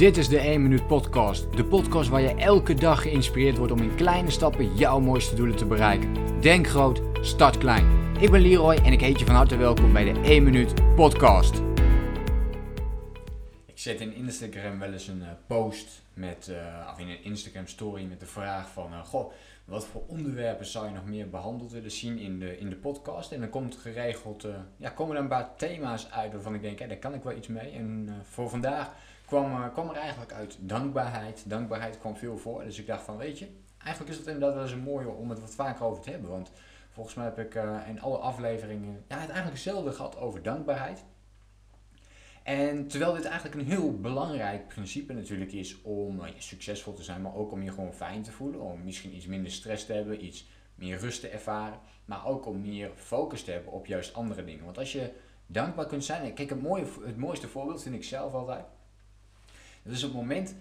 Dit is de 1 Minuut Podcast. De podcast waar je elke dag geïnspireerd wordt om in kleine stappen jouw mooiste doelen te bereiken. Denk groot, start klein. Ik ben Leroy en ik heet je van harte welkom bij de 1 Minuut Podcast. Ik zet in Instagram wel eens een uh, post met, uh, of in een Instagram story met de vraag van, uh, goh, wat voor onderwerpen zou je nog meer behandeld willen zien in de, in de podcast? En dan komt geregeld, ja, komen er een paar thema's uit waarvan ik denk, hé, daar kan ik wel iets mee. En voor vandaag kwam, uh, kwam er eigenlijk uit dankbaarheid. Dankbaarheid kwam veel voor. Dus ik dacht van, weet je, eigenlijk is het inderdaad wel eens een mooie om het wat vaker over te hebben. Want volgens mij heb ik uh, in alle afleveringen ja, het eigenlijk hetzelfde gehad over dankbaarheid. En terwijl dit eigenlijk een heel belangrijk principe natuurlijk is om uh, succesvol te zijn, maar ook om je gewoon fijn te voelen, om misschien iets minder stress te hebben, iets meer rust te ervaren, maar ook om meer focus te hebben op juist andere dingen. Want als je dankbaar kunt zijn, kijk, het, mooie, het mooiste voorbeeld vind ik zelf altijd, dus op het moment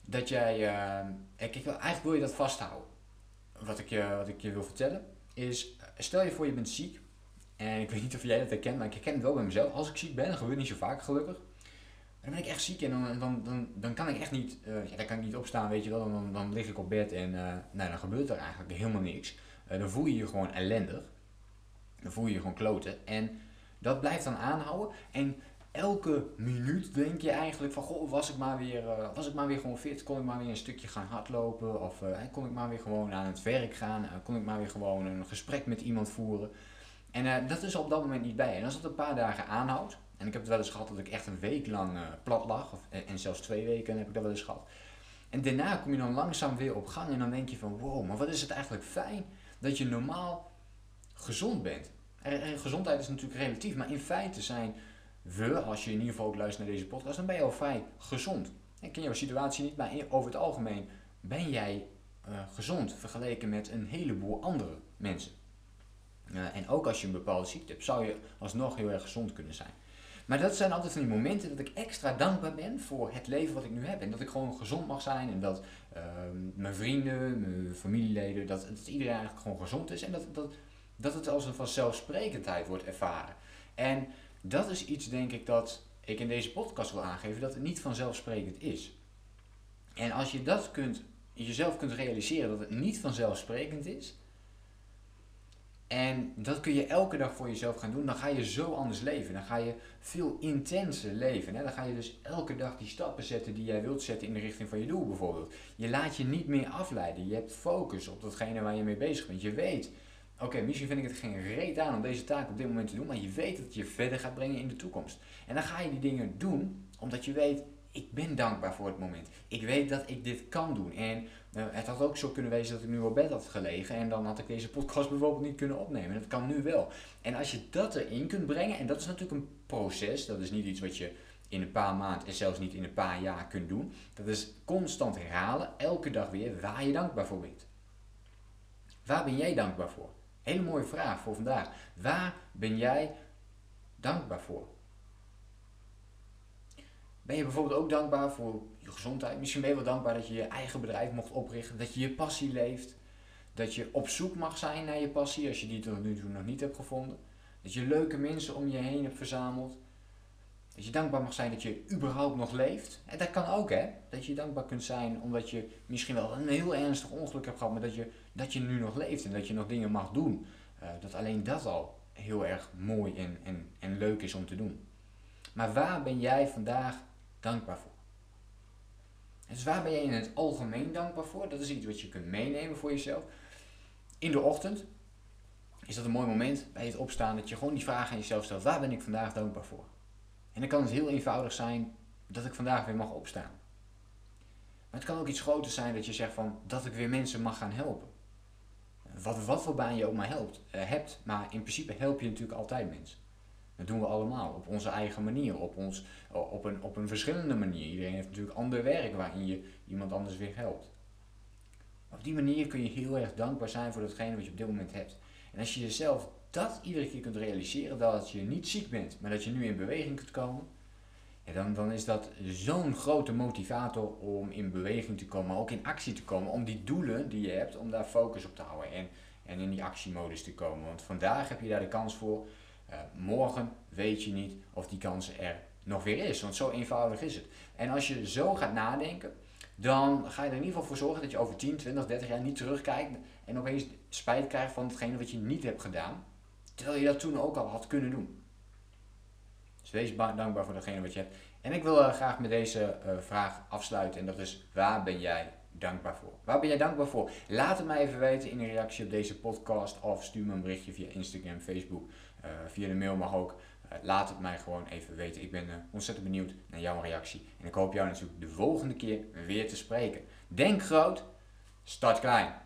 dat jij. Kijk, eigenlijk wil je dat vasthouden. Wat ik, je, wat ik je wil vertellen is: stel je voor je bent ziek. En ik weet niet of jij dat herkent, maar ik herken het wel bij mezelf. Als ik ziek ben, dat gebeurt niet zo vaak gelukkig. Dan ben ik echt ziek en dan, dan, dan, dan kan ik echt niet, uh, ja, dan kan ik niet opstaan, weet je wel. Dan, dan lig ik op bed en nou, dan gebeurt er eigenlijk helemaal niks. Dan voel je je gewoon ellendig. Dan voel je je gewoon kloten. En dat blijft dan aanhouden. En elke minuut denk je eigenlijk van, goh, was ik maar weer, uh, was ik maar weer gewoon fit, kon ik maar weer een stukje gaan hardlopen, of uh, kon ik maar weer gewoon aan het werk gaan, uh, kon ik maar weer gewoon een gesprek met iemand voeren. En dat is op dat moment niet bij. En als dat een paar dagen aanhoudt, en ik heb het wel eens gehad dat ik echt een week lang plat lag, of, en zelfs twee weken heb ik dat wel eens gehad. En daarna kom je dan langzaam weer op gang en dan denk je van, wow, maar wat is het eigenlijk fijn dat je normaal gezond bent. En gezondheid is natuurlijk relatief, maar in feite zijn we, als je in ieder geval ook luistert naar deze podcast, dan ben je al vrij gezond. Ik ken jouw situatie niet, maar over het algemeen ben jij uh, gezond vergeleken met een heleboel andere mensen. Uh, en ook als je een bepaalde ziekte hebt, zou je alsnog heel erg gezond kunnen zijn. Maar dat zijn altijd van die momenten dat ik extra dankbaar ben voor het leven wat ik nu heb. En dat ik gewoon gezond mag zijn en dat uh, mijn vrienden, mijn familieleden, dat, dat iedereen eigenlijk gewoon gezond is. En dat, dat, dat het als een vanzelfsprekendheid wordt ervaren. En dat is iets, denk ik, dat ik in deze podcast wil aangeven, dat het niet vanzelfsprekend is. En als je dat kunt, jezelf kunt realiseren dat het niet vanzelfsprekend is, en dat kun je elke dag voor jezelf gaan doen, dan ga je zo anders leven. Dan ga je veel intenser leven. Hè? Dan ga je dus elke dag die stappen zetten die jij wilt zetten in de richting van je doel bijvoorbeeld. Je laat je niet meer afleiden. Je hebt focus op datgene waar je mee bezig bent. Je weet Oké, misschien vind ik het geen reet aan om deze taak op dit moment te doen, maar je weet dat het je verder gaat brengen in de toekomst. En dan ga je die dingen doen omdat je weet, ik ben dankbaar voor het moment. Ik weet dat ik dit kan doen. En uh, het had ook zo kunnen wezen dat ik nu op bed had gelegen en dan had ik deze podcast bijvoorbeeld niet kunnen opnemen. Dat kan nu wel. En als je dat erin kunt brengen, en dat is natuurlijk een proces, dat is niet iets wat je in een paar maanden en zelfs niet in een paar jaar kunt doen. Dat is constant herhalen, elke dag weer, waar je dankbaar voor bent. Waar ben jij dankbaar voor? Hele mooie vraag voor vandaag. Waar ben jij dankbaar voor? Ben je bijvoorbeeld ook dankbaar voor je gezondheid? Misschien ben je wel dankbaar dat je je eigen bedrijf mocht oprichten, dat je je passie leeft, dat je op zoek mag zijn naar je passie als je die tot nu toe nog niet hebt gevonden, dat je leuke mensen om je heen hebt verzameld, dat je dankbaar mag zijn dat je überhaupt nog leeft. En dat kan ook, hè? Dat je dankbaar kunt zijn omdat je misschien wel een heel ernstig ongeluk hebt gehad, maar dat je, dat je nu nog leeft en dat je nog dingen mag doen. Uh, dat alleen dat al heel erg mooi en, en, en leuk is om te doen. Maar waar ben jij vandaag dankbaar voor? Dus waar ben jij in het algemeen dankbaar voor? Dat is iets wat je kunt meenemen voor jezelf. In de ochtend is dat een mooi moment bij het opstaan dat je gewoon die vraag aan jezelf stelt: waar ben ik vandaag dankbaar voor? En dan kan het heel eenvoudig zijn dat ik vandaag weer mag opstaan. Maar het kan ook iets groter zijn dat je zegt van dat ik weer mensen mag gaan helpen. Wat, wat voor baan je ook maar helpt, uh, hebt, maar in principe help je natuurlijk altijd mensen. Dat doen we allemaal op onze eigen manier, op, ons, op, een, op een verschillende manier. Iedereen heeft natuurlijk ander werk waarin je iemand anders weer helpt. Op die manier kun je heel erg dankbaar zijn voor datgene wat je op dit moment hebt. En als je jezelf dat iedere keer kunt realiseren, dat je niet ziek bent, maar dat je nu in beweging kunt komen, dan, dan is dat zo'n grote motivator om in beweging te komen, maar ook in actie te komen, om die doelen die je hebt, om daar focus op te houden en, en in die actiemodus te komen. Want vandaag heb je daar de kans voor, uh, morgen weet je niet of die kansen er nog weer is. Want zo eenvoudig is het. En als je zo gaat nadenken, dan ga je er in ieder geval voor zorgen dat je over 10, 20, 30 jaar niet terugkijkt en opeens spijt krijgt van hetgene wat je niet hebt gedaan, terwijl je dat toen ook al had kunnen doen. Dus wees dankbaar voor datgene wat je hebt. En ik wil uh, graag met deze uh, vraag afsluiten en dat is, waar ben jij dankbaar voor? Waar ben jij dankbaar voor? Laat het mij even weten in een reactie op deze podcast of stuur me een berichtje via Instagram, Facebook, uh, via de mail mag ook. laat het mij gewoon even weten. Ik ben ontzettend benieuwd naar jouw reactie. En ik hoop jou natuurlijk de volgende keer weer te spreken. Denk groot, start klein.